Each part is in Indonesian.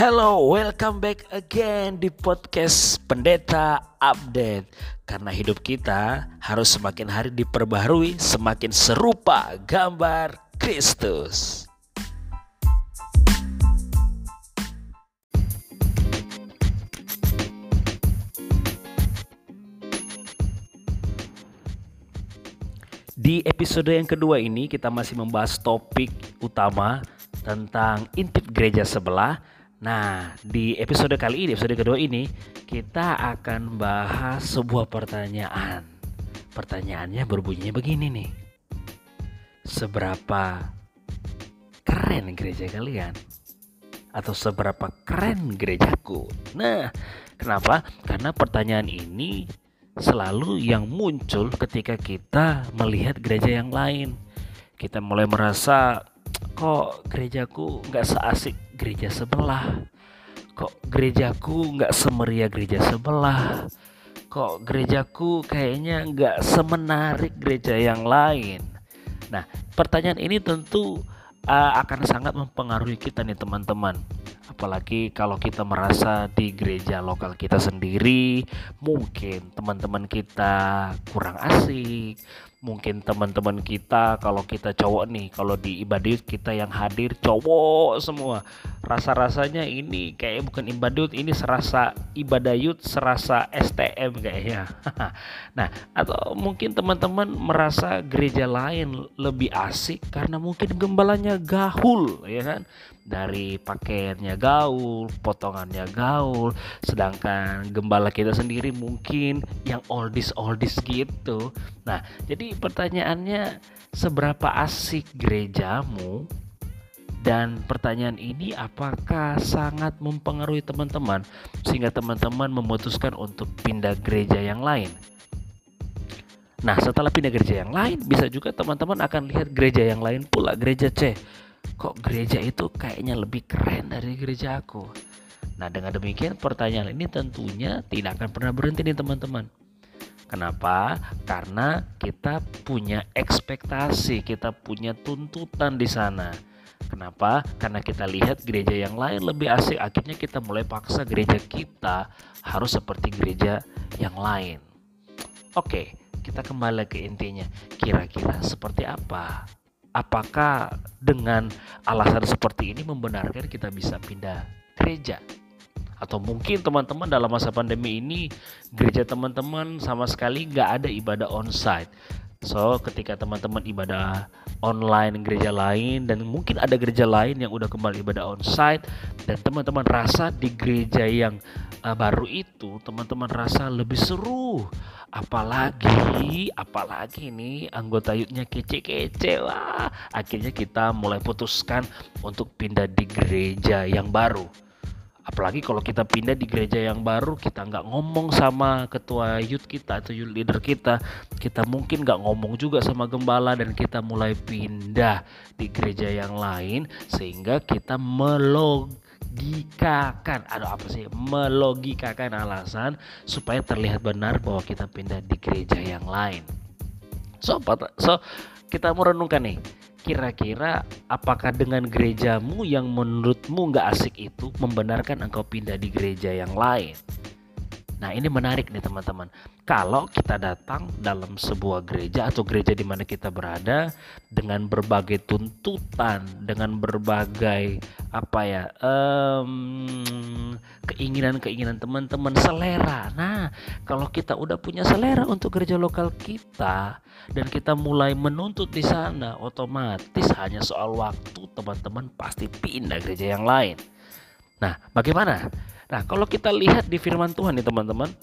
Hello, welcome back again di podcast Pendeta Update. Karena hidup kita harus semakin hari diperbaharui, semakin serupa gambar Kristus. Di episode yang kedua ini kita masih membahas topik utama tentang intip gereja sebelah Nah, di episode kali ini, episode kedua ini, kita akan bahas sebuah pertanyaan. Pertanyaannya berbunyi begini nih. Seberapa keren gereja kalian? Atau seberapa keren gerejaku? Nah, kenapa? Karena pertanyaan ini selalu yang muncul ketika kita melihat gereja yang lain. Kita mulai merasa kok gerejaku nggak seasik gereja sebelah. Kok gerejaku nggak semeriah gereja sebelah? Kok gerejaku kayaknya nggak semenarik gereja yang lain? Nah pertanyaan ini tentu uh, akan sangat mempengaruhi kita nih teman-teman. Apalagi kalau kita merasa di gereja lokal kita sendiri mungkin teman-teman kita kurang asik mungkin teman-teman kita kalau kita cowok nih kalau di ibadah kita yang hadir cowok semua. Rasa-rasanya ini kayak bukan ibadah ini serasa ibadah yud serasa STM kayaknya. Nah atau mungkin teman-teman merasa gereja lain lebih asik karena mungkin gembalanya gahul ya kan? Dari pakaiannya gaul, potongannya gaul, sedangkan gembala kita sendiri mungkin yang oldies oldies gitu. Nah, jadi pertanyaannya seberapa asik gerejamu? Dan pertanyaan ini apakah sangat mempengaruhi teman-teman sehingga teman-teman memutuskan untuk pindah gereja yang lain? Nah, setelah pindah gereja yang lain, bisa juga teman-teman akan lihat gereja yang lain pula, gereja C kok gereja itu kayaknya lebih keren dari gereja aku. Nah dengan demikian pertanyaan ini tentunya tidak akan pernah berhenti nih teman-teman. Kenapa? Karena kita punya ekspektasi, kita punya tuntutan di sana. Kenapa? Karena kita lihat gereja yang lain lebih asik, akhirnya kita mulai paksa gereja kita harus seperti gereja yang lain. Oke, kita kembali ke intinya. Kira-kira seperti apa apakah dengan alasan seperti ini membenarkan kita bisa pindah gereja? Atau mungkin teman-teman dalam masa pandemi ini gereja teman-teman sama sekali nggak ada ibadah onsite. So ketika teman-teman ibadah online gereja lain dan mungkin ada gereja lain yang udah kembali ibadah onsite dan teman-teman rasa di gereja yang uh, baru itu teman-teman rasa lebih seru. Apalagi apalagi ini anggota yutnya kece-kece wah. Akhirnya kita mulai putuskan untuk pindah di gereja yang baru apalagi kalau kita pindah di gereja yang baru kita nggak ngomong sama ketua youth kita atau youth leader kita kita mungkin nggak ngomong juga sama gembala dan kita mulai pindah di gereja yang lain sehingga kita melog melogikakan ada apa sih? Melogikakan alasan supaya terlihat benar bahwa kita pindah di gereja yang lain. So so kita mau renungkan nih kira-kira apakah dengan gerejamu yang menurutmu nggak asik itu membenarkan engkau pindah di gereja yang lain Nah ini menarik nih teman-teman. Kalau kita datang dalam sebuah gereja atau gereja di mana kita berada dengan berbagai tuntutan, dengan berbagai apa ya um, keinginan-keinginan teman-teman, selera. Nah kalau kita udah punya selera untuk gereja lokal kita dan kita mulai menuntut di sana, otomatis hanya soal waktu teman-teman pasti pindah gereja yang lain. Nah bagaimana? Nah, kalau kita lihat di firman Tuhan nih teman-teman,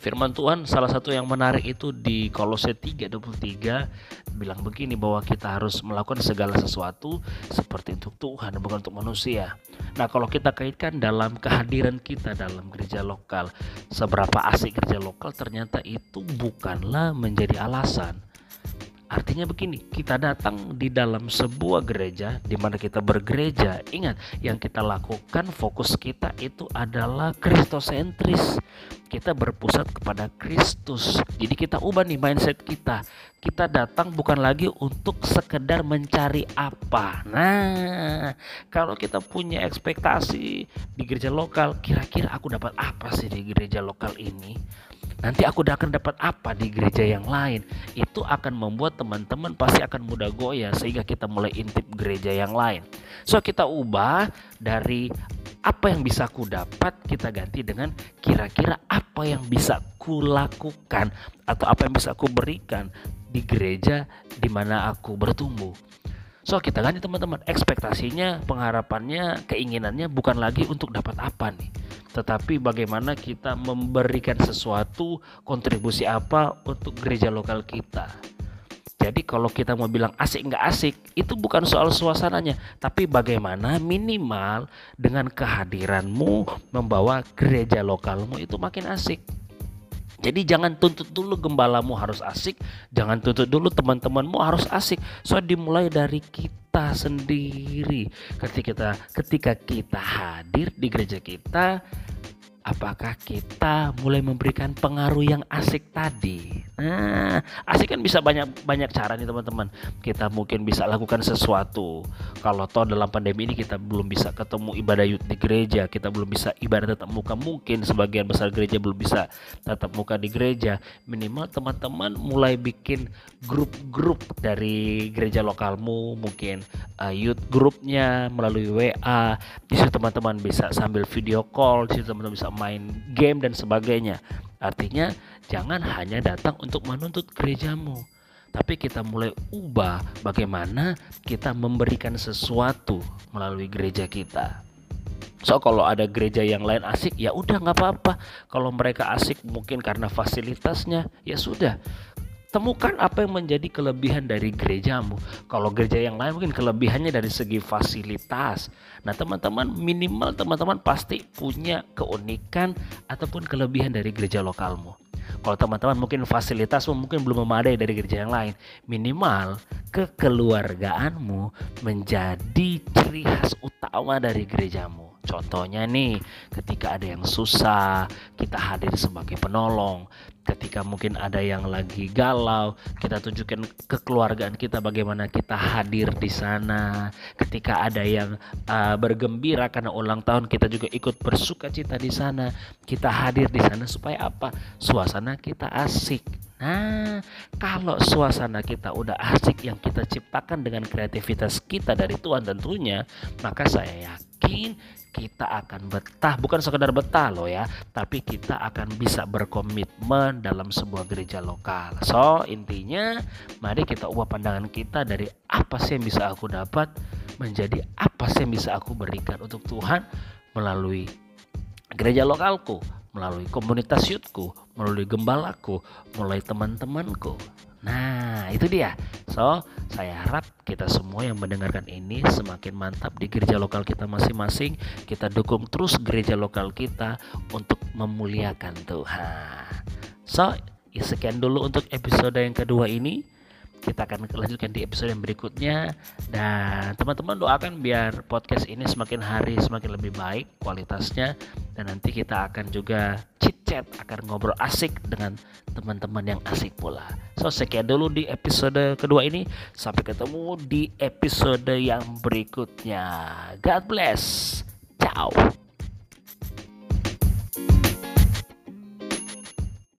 firman Tuhan salah satu yang menarik itu di Kolose 3:23 bilang begini bahwa kita harus melakukan segala sesuatu seperti untuk Tuhan bukan untuk manusia. Nah, kalau kita kaitkan dalam kehadiran kita dalam gereja lokal, seberapa asik gereja lokal ternyata itu bukanlah menjadi alasan Artinya begini, kita datang di dalam sebuah gereja di mana kita bergereja. Ingat, yang kita lakukan fokus kita itu adalah kristosentris. Kita berpusat kepada Kristus. Jadi kita ubah nih mindset kita. Kita datang bukan lagi untuk sekedar mencari apa. Nah, kalau kita punya ekspektasi di gereja lokal, kira-kira aku dapat apa sih di gereja lokal ini? Nanti aku akan dapat apa di gereja yang lain. Itu akan membuat teman-teman pasti akan mudah goyah sehingga kita mulai intip gereja yang lain. So kita ubah dari apa yang bisa ku dapat kita ganti dengan kira-kira apa yang bisa ku lakukan atau apa yang bisa ku berikan di gereja di mana aku bertumbuh. So kita ganti teman-teman. Ekspektasinya, pengharapannya, keinginannya bukan lagi untuk dapat apa nih tetapi bagaimana kita memberikan sesuatu kontribusi apa untuk gereja lokal kita. Jadi kalau kita mau bilang asik nggak asik, itu bukan soal suasananya, tapi bagaimana minimal dengan kehadiranmu membawa gereja lokalmu itu makin asik. Jadi jangan tuntut dulu gembalamu harus asik, jangan tuntut dulu teman-temanmu harus asik. So dimulai dari kita sendiri. Ketika kita ketika kita hadir di gereja kita, apakah kita mulai memberikan pengaruh yang asik tadi? Nah, asik kan bisa banyak banyak cara nih teman-teman. Kita mungkin bisa lakukan sesuatu. Kalau toh dalam pandemi ini kita belum bisa ketemu ibadah di gereja, kita belum bisa ibadah tetap muka mungkin sebagian besar gereja belum bisa tetap muka di gereja. Minimal teman-teman mulai bikin grup-grup dari gereja lokalmu, mungkin uh, youth grupnya melalui WA. Di situ teman-teman bisa sambil video call, di situ teman-teman bisa main game dan sebagainya. Artinya jangan hanya datang untuk menuntut gerejamu, tapi kita mulai ubah bagaimana kita memberikan sesuatu melalui gereja kita. So kalau ada gereja yang lain asik ya udah nggak apa-apa. Kalau mereka asik mungkin karena fasilitasnya ya sudah temukan apa yang menjadi kelebihan dari gerejamu. Kalau gereja yang lain mungkin kelebihannya dari segi fasilitas. Nah, teman-teman minimal teman-teman pasti punya keunikan ataupun kelebihan dari gereja lokalmu. Kalau teman-teman mungkin fasilitasmu mungkin belum memadai dari gereja yang lain, minimal kekeluargaanmu menjadi ciri khas utama dari gerejamu. Contohnya nih, ketika ada yang susah, kita hadir sebagai penolong. Ketika mungkin ada yang lagi galau, kita tunjukkan kekeluargaan kita bagaimana kita hadir di sana. Ketika ada yang uh, bergembira karena ulang tahun, kita juga ikut bersuka cita di sana. Kita hadir di sana supaya apa? Suasana kita asik. Nah, kalau suasana kita udah asik yang kita ciptakan dengan kreativitas kita dari Tuhan tentunya, maka saya yakin kita akan betah. Bukan sekedar betah loh ya tapi kita akan bisa berkomitmen dalam sebuah gereja lokal. So intinya mari kita ubah pandangan kita dari apa sih yang bisa aku dapat menjadi apa sih yang bisa aku berikan untuk Tuhan melalui gereja lokalku melalui komunitas youthku melalui gembalaku melalui teman-temanku Nah, itu dia. So, saya harap kita semua yang mendengarkan ini semakin mantap di gereja lokal kita masing-masing. Kita dukung terus gereja lokal kita untuk memuliakan Tuhan. So, sekian dulu untuk episode yang kedua ini kita akan lanjutkan di episode yang berikutnya dan teman-teman doakan biar podcast ini semakin hari semakin lebih baik kualitasnya dan nanti kita akan juga chat akan ngobrol asik dengan teman-teman yang asik pula. So sekian dulu di episode kedua ini. Sampai ketemu di episode yang berikutnya. God bless. Ciao